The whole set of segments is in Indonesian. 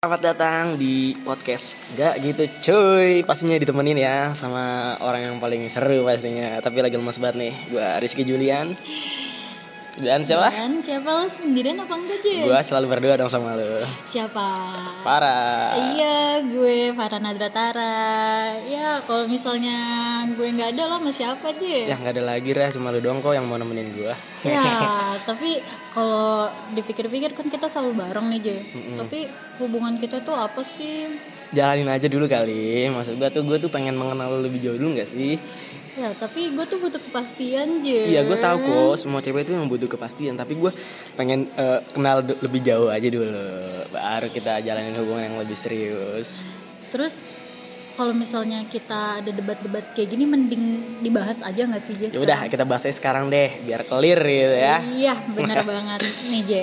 Selamat datang di podcast. Gak gitu cuy. Pastinya ditemenin ya Sama orang yang paling seru pastinya. Tapi lagi lemas banget nih Gue Rizky Julian Dan siapa? Dan siapa lo sendirian apa enggak Je? Gue selalu berdua dong sama lo Siapa? Farah Iya, gue Farah Nadratara. Ya, kalau misalnya gue nggak ada lo sama siapa Je? Ya nggak ada lagi lah Cuma lu doang kok yang mau nemenin gue Ya, tapi kalau dipikir-pikir kan kita selalu bareng nih Je. Tapi hubungan kita tuh apa sih? Jalanin aja dulu kali Maksud gue tuh gue tuh pengen mengenal lu lebih jauh dulu gak sih? Ya, tapi gue tuh butuh kepastian Je. Iya gue tahu kok Semua cewek itu yang butuh kepastian Tapi gue pengen eh, kenal lebih jauh aja dulu Baru kita jalanin hubungan yang lebih serius Terus kalau misalnya kita ada debat-debat kayak gini mending dibahas aja nggak sih Je? Ya udah kita bahas aja sekarang deh biar clear gitu ya. Iya, benar banget nih Je.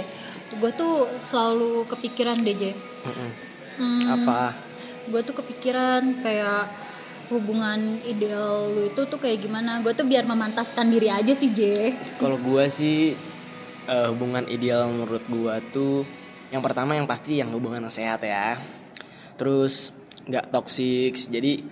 Gue tuh selalu kepikiran deh Je. Mm-mm. Hmm, Apa? gue tuh kepikiran kayak hubungan ideal lu itu tuh kayak gimana gue tuh biar memantaskan diri aja sih J Kalau gua sih eh, hubungan ideal menurut gua tuh yang pertama yang pasti yang hubungan sehat ya. Terus nggak toksik. Jadi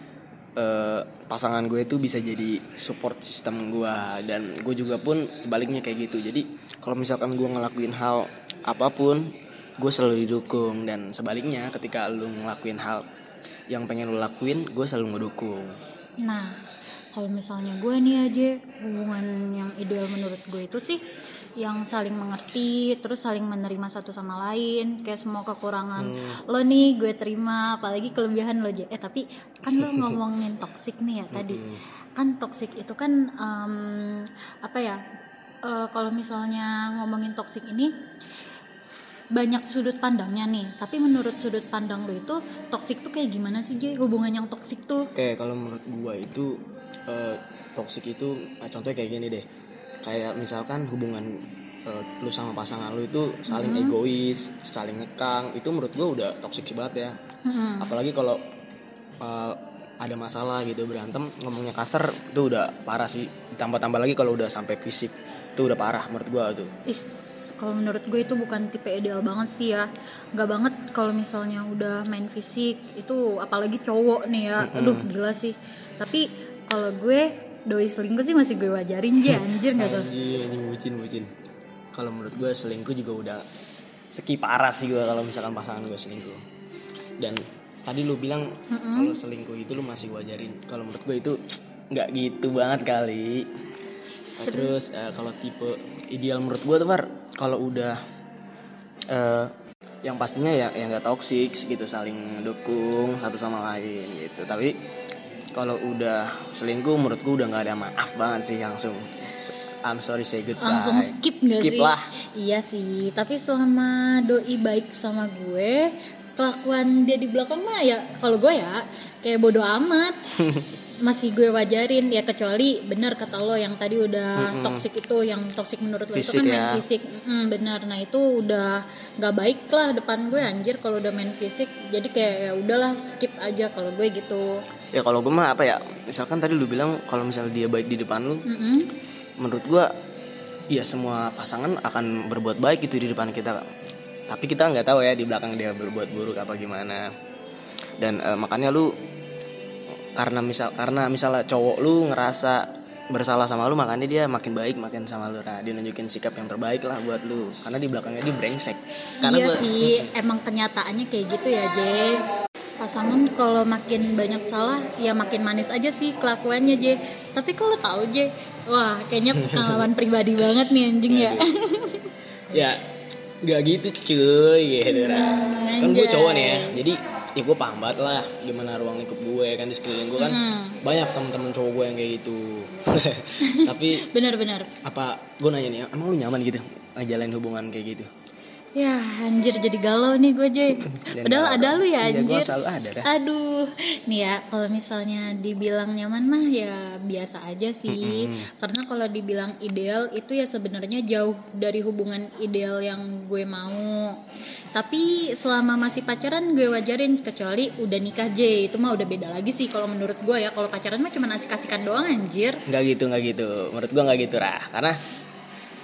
eh, pasangan gue itu bisa jadi support system gua dan gue juga pun sebaliknya kayak gitu. Jadi kalau misalkan gua ngelakuin hal apa pun, gue selalu didukung dan sebaliknya ketika lu ngelakuin hal yang pengen lu lakuin, gue selalu ngedukung. nah kalau misalnya gue nih aja hubungan yang ideal menurut gue itu sih yang saling mengerti terus saling menerima satu sama lain kayak semua kekurangan lo nih gue terima apalagi kelebihan lo aja eh tapi kan lo ngomongin toxic nih ya tadi. Kan toxic itu kan em, apa ya eh, kalau misalnya ngomongin toxic ini banyak sudut pandangnya nih tapi menurut sudut pandang lo itu toxic tuh kayak gimana sih Jay hubungan yang toxic tuh Oke, kalau menurut gua itu eh, toxic itu eh, contohnya kayak gini deh. Kayak misalkan hubungan eh, lu sama pasangan lu itu saling egois, saling ngekang, itu menurut gua udah toxic banget ya. Mm-mm. Apalagi kalau eh, ada masalah gitu berantem ngomongnya kasar itu udah parah sih. Ditambah-tambah lagi kalau udah sampai fisik itu udah parah menurut gua tuh. Is, kalau menurut gue itu bukan tipe ideal banget sih ya. Gak banget kalau misalnya udah main fisik itu apalagi cowok nih ya. Aduh gila sih. Tapi kalau gue doi selingkuh sih masih gue wajarin aja anjir gak tuh. Ini bucin bucin. Kalau menurut gue selingkuh juga udah seki parah sih gue kalau misalkan pasangan gue selingkuh. Dan tadi lu bilang kalau selingkuh itu lu masih wajarin. Kalau menurut gue itu nggak gitu banget kali. Nah, Terus eh, kalau tipe ideal menurut gue tuh Far, kalau udah eh, yang pastinya ya yang nggak toksik gitu saling dukung satu sama lain gitu. Tapi kalau udah selingkuh menurut gue udah nggak ada maaf banget sih langsung I'm sorry say goodbye. Langsung skip gak Skip sih? lah. Iya sih. Tapi selama doi baik sama gue, kelakuan dia di belakang mah ya kalau gue ya kayak bodoh amat. masih gue wajarin ya kecuali benar kata lo yang tadi udah toxic itu yang toxic menurut lo Fisik itu kan main ya. fisik Mm, benar nah itu udah nggak baik lah depan gue anjir kalau udah main fisik jadi kayak ya udahlah skip aja kalau gue gitu Ya kalau gue mah apa ya? Misalkan tadi lu bilang kalau misalnya dia baik di depan lu, Mm-mm. menurut gua ya semua pasangan akan berbuat baik itu di depan kita. Tapi kita nggak tahu ya di belakang dia berbuat buruk apa gimana. Dan eh, makanya lu karena misal karena misalnya cowok lu ngerasa bersalah sama lu makanya dia makin baik makin sama lu. Nah, dia nunjukin sikap yang terbaik lah buat lu. Karena di belakangnya dia brengsek. Karena iya gua- sih emang kenyataannya kayak gitu ya J. Pasangan kalau makin banyak salah ya makin manis aja sih kelakuannya J. Tapi kalau tahu J? Wah kayaknya pengalaman pribadi banget nih anjing ya. Ya nggak gitu cuy gitu lah. kan gue anjay. cowok nih ya jadi ya gue paham banget lah gimana ruang lingkup gue kan di sekeliling gue kan. Banyak teman-teman cowok gue yang kayak gitu. Tapi benar-benar apa gue nanya nih emang lu nyaman gitu ngejalanin hubungan kayak gitu ya anjir jadi galau nih gue J padahal ada lu ya Iya, anjir. selalu ada dah. aduh. Nih ya kalau misalnya dibilang nyaman mah ya biasa aja sih. Karena kalau dibilang ideal itu ya sebenarnya jauh dari hubungan ideal yang gue mau. Tapi selama masih pacaran gue wajarin. Kecuali udah nikah J. Itu mah udah beda lagi sih kalau menurut gue ya. Kalau pacaran mah cuma asik-asikan doang anjir. Nggak gitu nggak gitu. Menurut gue nggak gitu rah. Karena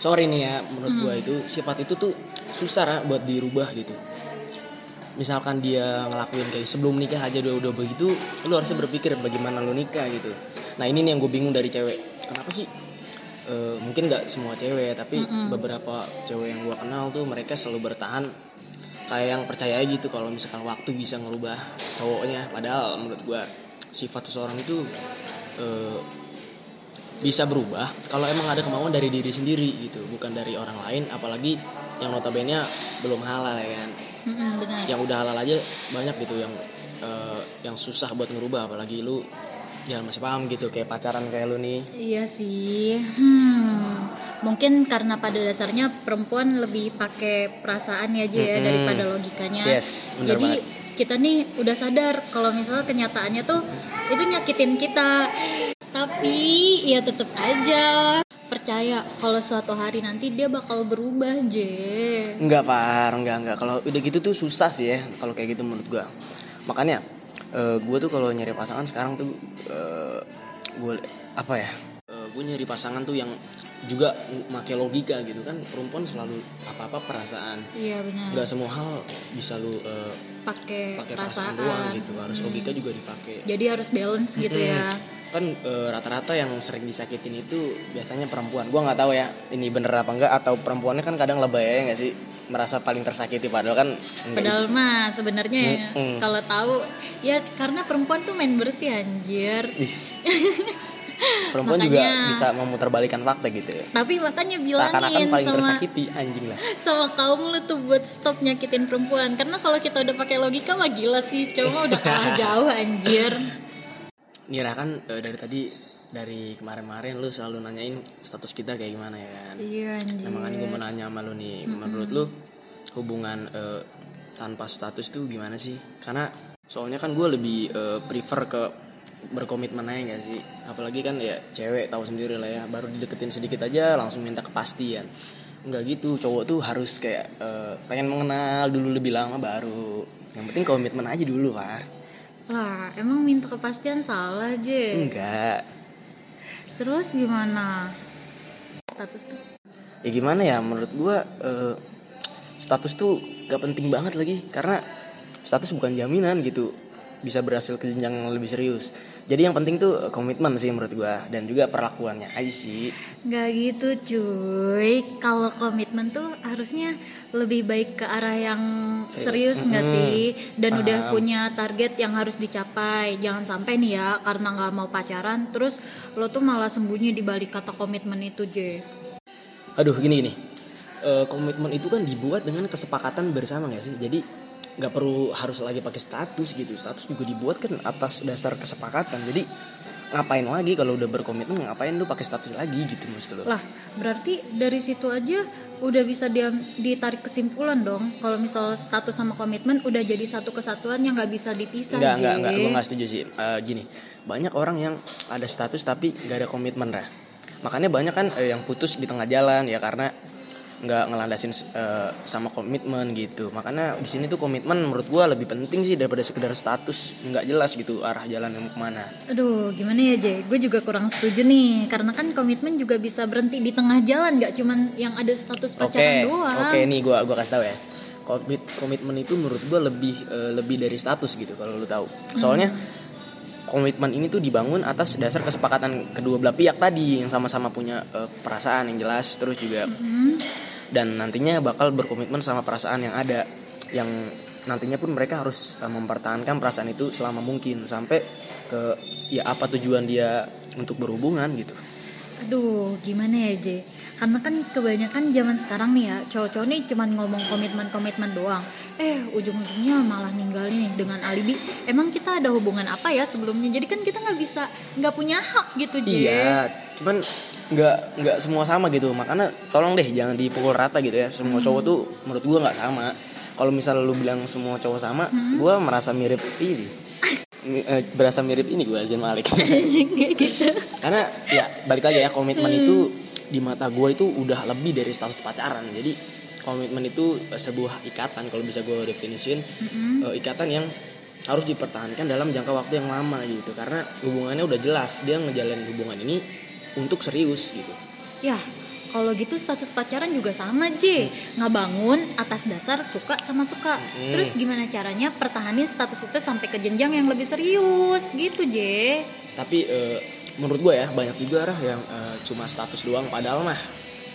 sorry nih ya menurut gue itu sifat itu tuh susah Ra, buat dirubah gitu. Misalkan dia ngelakuin kayak sebelum nikah aja udah udah begitu lu harusnya berpikir bagaimana lu nikah gitu. Nah ini nih yang gue bingung dari cewek. Kenapa sih? Eh, mungkin nggak semua cewek tapi beberapa cewek yang gue kenal tuh mereka selalu bertahan kayak yang percaya gitu kalau misalkan waktu bisa ngerubah cowoknya. Padahal menurut gue sifat seseorang itu eh, bisa berubah kalau emang ada kemauan dari diri sendiri gitu bukan dari orang lain apalagi yang notabene belum halal ya kan Mm-mm, benar yang udah halal aja banyak gitu yang eh, yang susah buat ngerubah apalagi lu ya masih paham gitu kayak pacaran kayak lu nih Iya sih. Hmm. Mungkin karena pada dasarnya perempuan lebih pakai perasaan ya aja ya Mm-mm. daripada logikanya. Yes, benar Jadi banget. kita nih udah sadar kalau misalnya kenyataannya tuh itu nyakitin kita. Tapi ya tetap aja percaya kalau suatu hari nanti dia bakal berubah, Je. Enggak par, enggak enggak. Kalau udah gitu tuh susah sih ya, kalau kayak gitu menurut gua. Makanya gue tuh kalau nyari pasangan sekarang tuh gue apa ya? gue nyari pasangan tuh yang juga make logika gitu kan. Perempuan selalu apa-apa perasaan. Iya benar. Enggak semua hal bisa lu eh, Pakai pakai perasaan. doang gitu. Harus Hmm. logika juga dipakai. Jadi harus balance gitu ya. kan eh, rata-rata yang sering disakitin itu biasanya perempuan gua nggak tahu ya ini bener apa enggak atau perempuannya kan kadang lebay ya nggak sih merasa paling tersakiti padahal kan enggak Padahal mah sebenarnya ya, Mm-mm. kalau tahu ya karena perempuan tuh main bersih anjir. Perempuan juga Makanya- bisa memutarbalikkan fakta gitu ya. Tapi makanya seakan-akan bilangin paling sama tersakiti anjing lah. sama kaum lu tuh buat stop nyakitin perempuan. Karena kalau kita udah pakai logika mah gila sih. Mah udah kalah jauh anjir. Nira kan eh, dari tadi dari kemarin-kemarin lu selalu nanyain status kita kayak gimana ya kan? Iya anjir. Nah, makanya gue mau nanya sama lu nih, menurut lu hubungan eh, tanpa status tuh gimana sih? Karena soalnya kan gue lebih eh, prefer ke berkomitmen aja gak sih? Apalagi kan ya cewek tahu sendiri lah ya, baru dideketin sedikit aja langsung minta kepastian. Enggak gitu, cowok tuh harus kayak eh, pengen mengenal dulu lebih lama baru. Yang penting komitmen aja dulu, War. Lah, emang minta kepastian salah aja. Enggak. Terus gimana? Status tuh. ya gimana ya menurut gua eh, status tuh gak penting banget lagi karena status bukan jaminan gitu bisa berhasil ke jenjang yang lebih serius. Jadi yang penting tuh komitmen sih menurut gua dan juga perlakuannya. Aja sih. Nggak gitu cuy. Kalau komitmen tuh harusnya lebih baik ke arah yang serius. nggak Mm-mm. sih? Dan udah Paham. punya target yang harus dicapai. Jangan sampai nih ya karena nggak mau pacaran Terus lo tuh malah sembunyi di balik kata komitmen itu J. Aduh gini gini. Eh, komitmen itu kan dibuat dengan kesepakatan bersama gak sih? Jadi nggak perlu harus lagi pakai status gitu. Status juga dibuat kan atas dasar kesepakatan. Jadi ngapain lagi kalau udah berkomitmen ngapain lu pakai status lagi gitu maksud lu? Lah berarti dari situ aja udah bisa dia ditarik kesimpulan dong. Kalau misal status sama komitmen udah jadi satu kesatuan yang nggak bisa dipisah Enggak, J enggak, enggak, gue gak setuju sih. Eh, gini, banyak orang yang ada status tapi gak ada komitmen lah. Makanya banyak kan eh, yang putus di tengah jalan ya karena nggak ngelandasin eh, sama komitmen gitu. Makanya di sini tuh komitmen menurut gue lebih penting sih daripada sekedar status nggak jelas gitu arah jalan yang mau ke mana. Aduh, gimana ya Jay? Gue juga kurang setuju nih, karena kan komitmen juga bisa berhenti di tengah jalan, gak cuman yang ada status pacaran doang. oke nih gue gua kasih tahu ya. Komit komitmen itu menurut gue lebih eh, lebih dari status gitu kalau lu tahu. Soalnya komitmen ini tuh dibangun atas dasar kesepakatan kedua belah pihak tadi yang sama-sama punya eh, perasaan yang jelas terus juga Hmm, dan nantinya bakal berkomitmen sama perasaan yang ada yang nantinya pun mereka harus eh, mempertahankan perasaan itu selama mungkin sampai ke ya apa tujuan dia untuk berhubungan gitu. Aduh, gimana ya Jay? Karena kan kebanyakan zaman sekarang nih ya, cowok-cowok nih cuman ngomong komitmen-komitmen doang. Eh, ujung-ujungnya malah ninggalin nih dengan alibi. Emang kita ada hubungan apa ya sebelumnya? Jadi kan kita nggak bisa, nggak punya hak gitu Jay. Iya, cuman nggak nggak semua sama gitu. Makanya tolong deh jangan dipukul rata gitu ya. Semua cowok tuh menurut gua nggak sama. Kalau misal lu bilang semua cowok sama, gua merasa mirip ini. Eh, berasa mirip ini gua Zain Malik. Gitu. Karena ya balik lagi ya komitmen itu di mata gua itu udah lebih dari status pacaran. Jadi komitmen itu sebuah ikatan kalau bisa gua definisiin eh, ikatan yang harus dipertahankan dalam jangka waktu yang lama gitu. Karena hubungannya udah jelas dia ngejalanin hubungan ini untuk serius gitu. Ya, kalau gitu status pacaran juga sama J. Nggak bangun atas dasar suka sama suka. Hmm. terus gimana caranya pertahanin status itu sampai ke jenjang yang lebih serius? Gitu J. Tapi eh, menurut gue ya banyak juga lah yang eh, cuma status doang padahal mah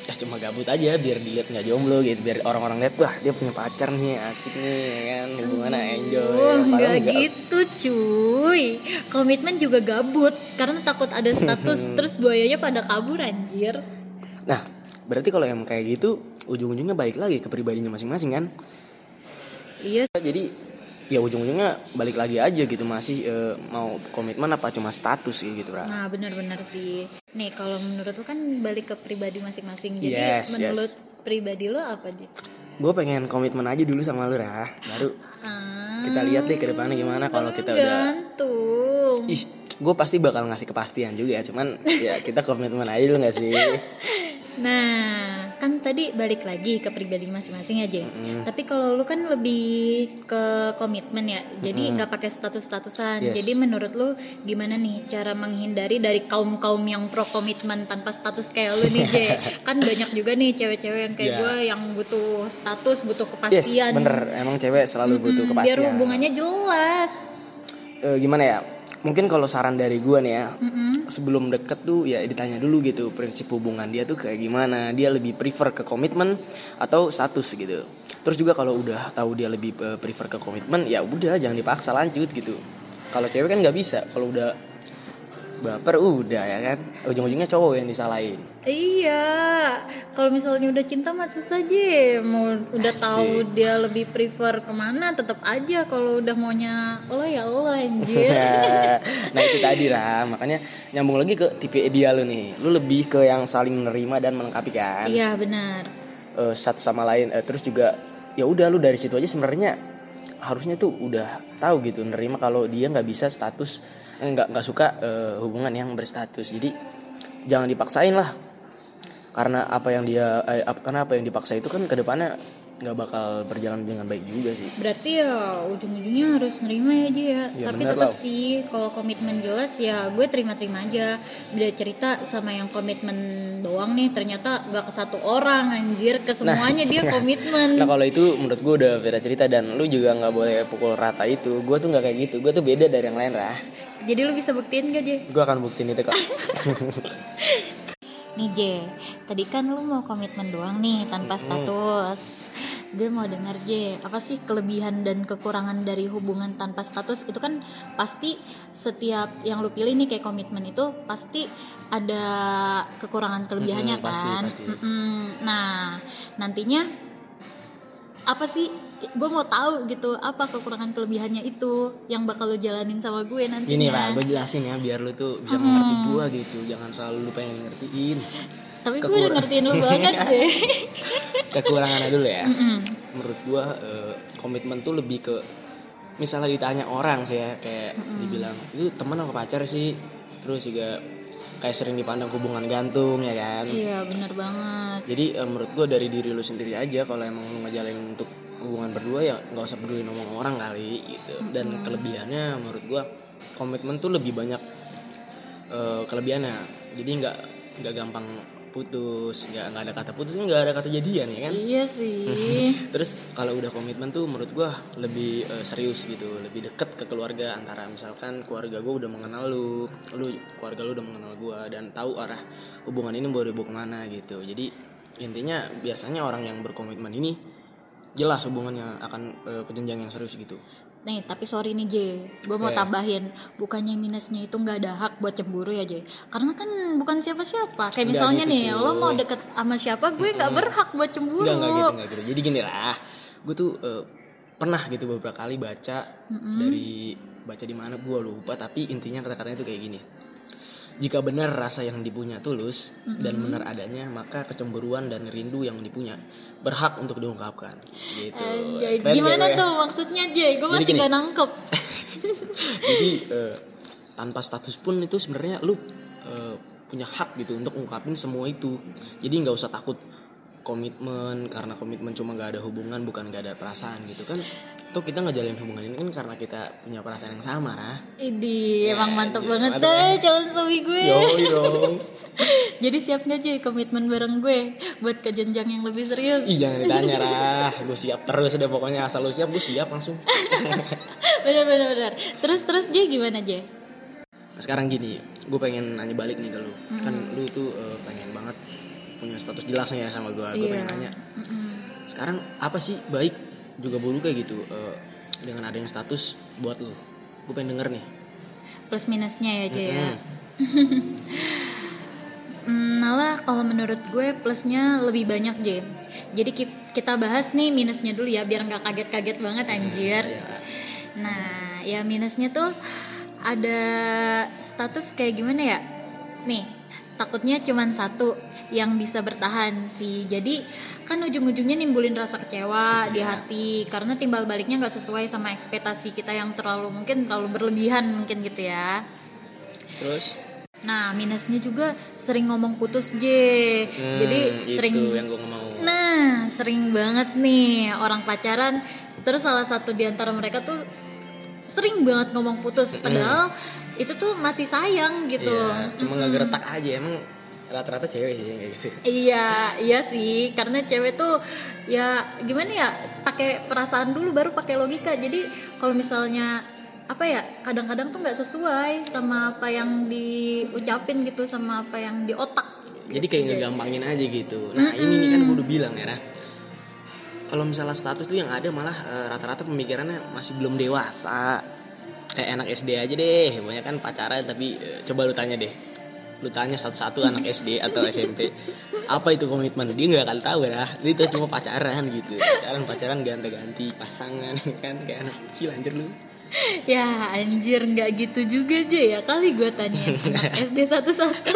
ya cuma gabut aja biar dilihat nggak jomblo gitu biar orang-orang lihat wah dia punya pacar nih asik nih ya kan? Hubungannya enjoy. Padahal nggak. enggak. gitu cuy. Komitmen juga gabut Karena takut ada status Terus buayanya pada kabur anjir. Nah berarti kalau emang kayak gitu ujung-ujungnya balik lagi ke pribadinya masing-masing kan? Iya. Jadi ya ujung-ujungnya balik lagi aja gitu masih eh, mau komitmen apa cuma status gitu Ra. Nah benar-benar sih. Nih kalau menurut lu kan balik ke pribadi masing-masing. Jadi Yes, menurut pribadi lu apa J? gue pengen komitmen aja dulu sama lu Ra. Baru Ah, kita lihat deh ke depannya gimana kalau kita udah Gantung ih gue pasti bakal ngasih kepastian juga cuman ya kita komitmen aja dulu gak sih Nah, kan tadi balik lagi ke pribadi masing-masing aja. Mm-mm. Tapi kalau lu kan lebih ke komitmen ya, jadi nggak pakai status-statusan. Yes. Jadi menurut lu gimana nih cara menghindari dari kaum kaum yang pro komitmen tanpa status kayak lu nih, J? kan banyak juga nih cewek-cewek yang kayak Yeah. gue yang butuh status, butuh yes kepastian. bener emang cewek selalu butuh Mm, kepastian Biar hubungannya jelas. Eh, gimana ya mungkin kalau saran dari gue nih ya Mm-mm. Sebelum deket tuh ya ditanya dulu gitu prinsip hubungan dia tuh kayak gimana? Dia lebih prefer ke komitmen atau status gitu? Terus juga kalau udah tahu dia lebih eh, prefer ke komitmen ya udah jangan dipaksa lanjut gitu. Kalau cewek kan nggak bisa kalau udah baper udah ya kan ujung-ujungnya cowok yang disalahin Iya, kalau misalnya udah cinta mah susah aja. Mau udah Asik. tahu dia lebih prefer ke mana, tetap aja kalau udah maunya lo ya lo anjir. nah itu tadi lah makanya nyambung lagi ke tipe ideal lu nih lu lebih ke yang saling menerima dan melengkapi kan Iya benar. Eh, satu sama lain Eh, terus juga ya udah lu dari situ aja sebenarnya harusnya tuh udah tahu gitu nerima kalau dia nggak bisa status eh, nggak nggak suka eh, hubungan yang berstatus. Jadi jangan dipaksain lah. Karena apa yang dia eh, karena apa yang dipaksa itu kan ke depannya nggak bakal berjalan dengan baik juga sih Berarti ya ujung-ujungnya harus nerima ya dia. Ya, Tapi benar tetap lah. sih kalau komitmen jelas ya gue terima-terima aja. Beda cerita sama yang komitmen doang nih ternyata nggak ke satu orang anjir ke semuanya dia komitmen. Nah kalau itu menurut gue udah beda cerita dan lu juga nggak boleh pukul rata itu. Gue tuh nggak kayak gitu. Gue tuh beda dari yang lain lah. Jadi lu bisa buktiin gak J? Gue akan buktiin itu kok. Nih J, tadi kan lu mau komitmen doang nih tanpa status. Gue mau denger J, apa sih kelebihan dan kekurangan dari hubungan tanpa status? Itu kan pasti setiap yang lu pilih nih kayak komitmen itu pasti ada kekurangan kelebihannya pasti, kan. pasti. Mm-mm. Nah, nantinya apa sih? Gue mau tahu gitu apa kekurangan kelebihannya itu yang bakal lu jalanin sama gue nantinya. Gini lah, gue jelasin ya biar lu tuh bisa mengerti gue gitu. Jangan selalu lu pengen ngertiin. Tapi gue udah ngertiin lu banget J. Kekurangannya dulu ya. Mm-mm. Menurut gue eh, komitmen tuh lebih ke misalnya ditanya orang sih ya kayak dibilang itu teman apa pacar sih terus juga kayak sering dipandang hubungan gantung ya kan Iya bener banget Jadi eh, menurut gue dari diri lu sendiri aja kalau emang lu ngejalanin untuk hubungan berdua ya nggak usah peduli ngomong orang kali gitu. Dan kelebihannya menurut gue komitmen tuh lebih banyak eh, kelebihannya. Jadi nggak nggak gampang putus, nggak nggak ada kata putus, nggak ada kata jadian ya kan. Iya sih Terus kalau udah komitmen tuh menurut gue lebih eh, serius gitu, lebih deket ke keluarga antara misalkan keluarga gue udah mengenal lu, lu keluarga lu udah mengenal gue dan tahu arah hubungan ini mau dibawa ke mana gitu. Jadi intinya biasanya orang yang berkomitmen ini jelas hubungannya akan eh, ke jenjang yang serius gitu. Nih tapi sorry nih J. Gue mau tambahin Bukannya minusnya itu nggak ada hak buat cemburu ya J? Karena kan bukan siapa-siapa. Kayak misalnya gitu, nih cuy. Lo mau deket sama siapa Gue nggak berhak buat cemburu. Enggak enggak gitu enggak gitu. Jadi gini lah, gue tuh eh, pernah gitu beberapa kali baca dari baca di mana gue lupa tapi intinya kata-katanya tuh kayak gini. Jika benar rasa yang dipunya tulus dan benar adanya, maka kecemburuan dan rindu yang dipunya berhak untuk diungkapkan. Gitu. Anjay, Keren Gimana gak gue ya? tuh maksudnya J Gue masih gini. nggak nangkep Jadi eh, tanpa status pun itu sebenarnya lu eh, punya hak gitu untuk ungkapin semua itu. Jadi nggak usah takut komitmen karena komitmen cuma gak ada hubungan bukan gak ada perasaan gitu kan tuh kita ngejalin hubungan ini kan karena kita punya perasaan yang sama lah Idi, Ya, emang mantep gitu. banget deh ya. calon suami gue. yo dong Jadi siap nggak aja komitmen bareng gue buat ke jenjang yang lebih serius? Jangan ditanya lah Gue siap terus udah pokoknya asal lu siap gue siap langsung bener bener bener. Terus terus J gimana? Nah, sekarang gini gue pengen nanya balik nih ke lu Kan lu tuh eh, pengen banget punya status jelas nih ya sama gue Gue Iya. pengen nanya. Sekarang apa sih baik juga buruk kayak gitu eh, Dengan adanya status buat lu Gue pengen denger nih Plus minusnya ya J ya. Hmm. Hmm, malah kalau menurut gue plusnya lebih banyak J. Jadi ki- kita bahas nih minusnya dulu ya biar nggak kaget-kaget banget anjir. Ya. Nah, ya minusnya tuh ada status kayak gimana ya? Nih, takutnya cuman satu yang bisa bertahan sih. Jadi kan ujung-ujungnya nimbulin rasa kecewa di Iya. hati karena timbal baliknya nggak sesuai sama ekspektasi kita yang terlalu mungkin terlalu berlebihan mungkin gitu ya. Terus Nah, minusnya juga sering ngomong putus J. hmm, Jadi itu sering yang gue mau Nah, sering banget nih orang pacaran terus salah satu di antara mereka tuh sering banget ngomong putus padahal itu tuh masih sayang gitu. Iya, Cuma nggak geretak aja emang rata-rata cewek sih kayak gitu. Iya, iya sih, karena cewek tuh ya gimana ya, pakai perasaan dulu baru pakai logika. Jadi kalau misalnya apa ya, kadang-kadang tuh nggak sesuai sama apa yang diucapin gitu, sama apa yang di otak. jadi kayak ngegampangin aja gitu. Nah ini nih kan gue udah bilang ya nah. kalau misalnya status tuh yang ada malah eh, rata-rata pemikirannya masih belum dewasa. Kayak anak SD aja deh pokoknya kan pacaran tapi eh, coba lu tanya deh lu tanya satu-satu anak SD atau SMP apa itu komitmen dia nggak akan tahu ya dia itu cuma pacaran gitu pacaran pacaran ganti-ganti pasangan kan kayak anak kecil anjir lu Ya anjir nggak gitu juga aja ya kali gue tanya anak SD satu-satu.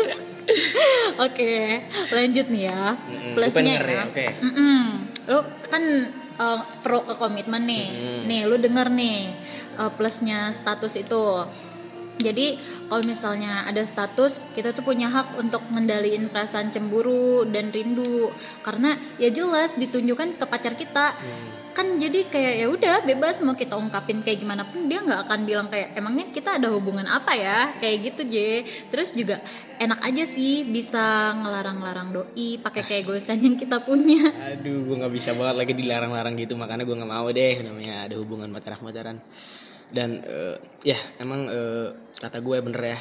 Oke, lanjut nih ya. Plusnya ya, oke. Mm-mm. Lu kan eh, pro ke komitmen nih. Nih, lu denger nih eh, plusnya status itu. Jadi kalau misalnya ada status, kita tuh punya hak untuk ngendaliin perasaan cemburu dan rindu. Karena ya jelas ditunjukkan ke pacar kita Hmm. kan jadi kayak ya udah bebas mau kita ungkapin kayak gimana pun dia nggak akan bilang kayak emangnya kita ada hubungan apa ya kayak gitu J terus juga enak aja sih bisa ngelarang-larang doi pakai kayak gosan yang kita punya Aduh, gue nggak bisa banget lagi dilarang-larang gitu, makanya gue nggak mau deh namanya ada hubungan pacaran-pacaran. Dan eh, ya emang eh, kata gue bener ya,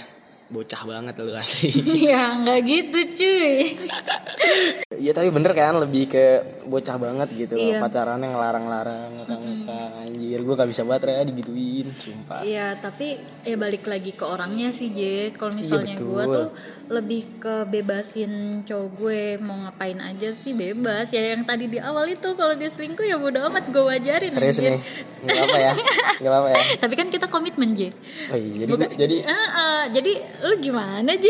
bocah banget lu asli. ya nggak gitu cuy Iya tapi bener kan lebih ke bocah banget gitu, Iya. pacarannya ngelarang-larang, ngekang-ngekang, anjir gue gak bisa banget ya digituin, sumpah. Iya tapi ya balik lagi ke orangnya sih J kalau misalnya betul. gue tuh lebih ke bebasin cowok gue mau ngapain aja sih bebas ya yang tadi di awal itu kalau dia selingkuh ya bodo amat gue wajarin Serius anjir. nih, nggak apa ya, nggak apa ya. tapi kan kita komitmen J Oh iya, jadi gua- jadi Ah, ah, jadi lu gimana J?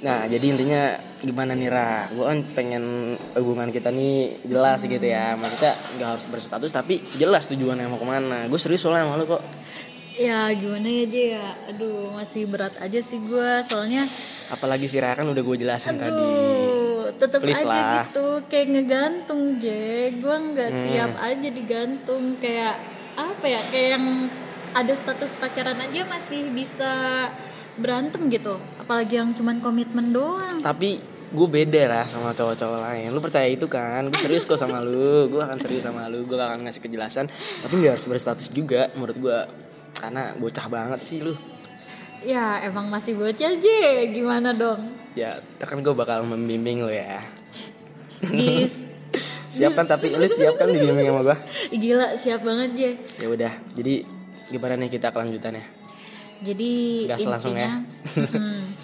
Nah, jadi intinya gimana nih Ra? Gue kan pengen hubungan kita nih jelas gitu ya. Maksudnya nggak harus berstatus tapi jelas tujuannya mau ke mana. Gue serius soalnya sama lu kok. ya gimana ya J ya? Aduh masih berat aja sih gue soalnya Apalagi si Ra kan udah gue jelasin tadi. aduh tetep Please aja lah. gitu kayak ngegantung J gue nggak Hmm. siap aja digantung kayak apa ya kayak yang ada status pacaran aja masih bisa berantem gitu apalagi yang cuman komitmen doang Tapi gue beda lah sama cowok-cowok lain. Lu percaya itu kan? Gue serius kok sama lu. Gue akan serius sama lu. Gue akan ngasih kejelasan. Tapi nggak harus berstatus juga menurut gue. Karena bocah banget sih lu. ya emang masih bocah J gimana dong Ya, kan gue bakal membimbing lu ya. di Siap kan? Tapi lu siap kan dibimbing sama gue? gila siap banget J Ya udah. Jadi gimana nih kita kelanjutannya? Jadi Gas langsung ya.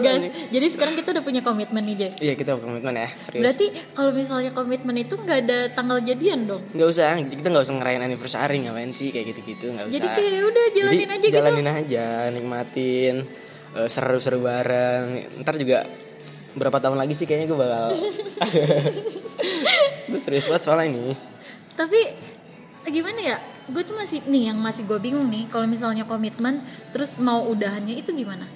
Gas. Jadi sekarang kita udah punya komitmen nih, Jay. Iya kita komitmen ya serius. Berarti kalau misalnya komitmen itu nggak ada tanggal jadian dong. nggak usah kita nggak usah ngerayain anniversary ngapain sih kayak gitu-gitu nggak usah. Jadi kayak ya udah jalanin Jadi, aja gitu. jalanin aja nikmatin eh, seru-seru bareng. Ntar juga berapa tahun lagi sih kayaknya gue bakal. gue serius banget soalnya ini. Tapi gimana ya? Gue tuh masih nih yang masih gue bingung nih. Kalau misalnya komitmen terus mau udahannya itu gimana?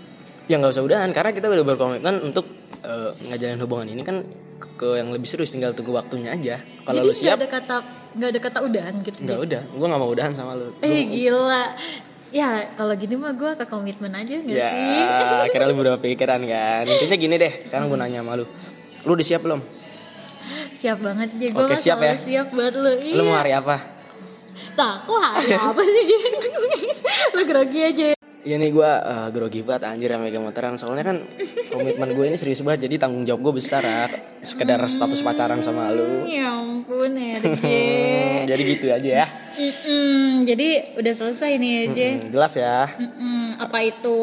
Ya nggak usah udahan karena kita udah berkomitmen untuk eh, ngejalin hubungan ini kan ke yang lebih serius tinggal tunggu waktunya aja kalau Jadi lu nggak siap ada kata nggak ada kata udahan gitu. nggak udah gue nggak mau udahan sama lu Eh gila. Ya kalau gini mah gue ke komitmen aja nggak ya sih? akhirnya lu berubah pikiran kan intinya gini deh sekarang gue nanya sama lu lu udah siap belum Siap banget Jack. Gue siap ya. siap buat lu. Iya. lu mau hari apa Nah, kok hari apa sih Jack? lu grogi aja. Iya nih gue uh, grogi banget anjir sama megang motoran Soalnya kan komitmen gue ini serius banget Jadi tanggung jawab gue besar ya Sekedar status pacaran sama lu Ya ampun RJ. Hmm, Jadi gitu aja ya Mm-mm, jadi udah selesai nih RJ. Hmm, Jelas ya Mm-mm, apa itu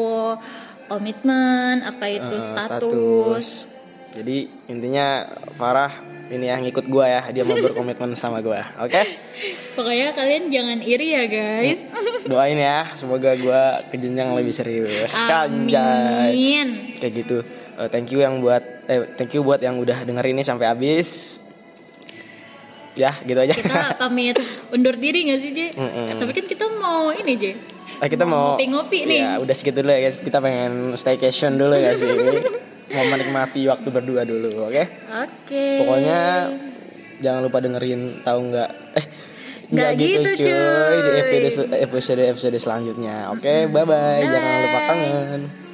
komitmen, apa itu Eh, status. Jadi intinya Farah ini ya ngikut gue ya Dia mau berkomitmen sama gue Oke Pokoknya kalian jangan iri ya guys. Doain ya Semoga gue ke jenjang lebih serius Amin. Kayak gitu Eh, Thank you yang buat eh, Thank you buat yang udah denger ini sampai habis Ya gitu aja Kita pamit undur diri gak sih J? Mm-mm. Eh, Tapi kan kita mau ini J. Eh, kita mau, ngopi-ngopi nih. Ya, udah segitu dulu ya guys. Kita pengen staycation dulu ya sih. mau menikmati waktu berdua dulu, oke? Oke. Pokoknya jangan lupa dengerin tahu nggak? Eh, Nggak gitu, cuy. Di cuy. episode episode episode selanjutnya. Oke, bye bye. Jangan lupa kangen.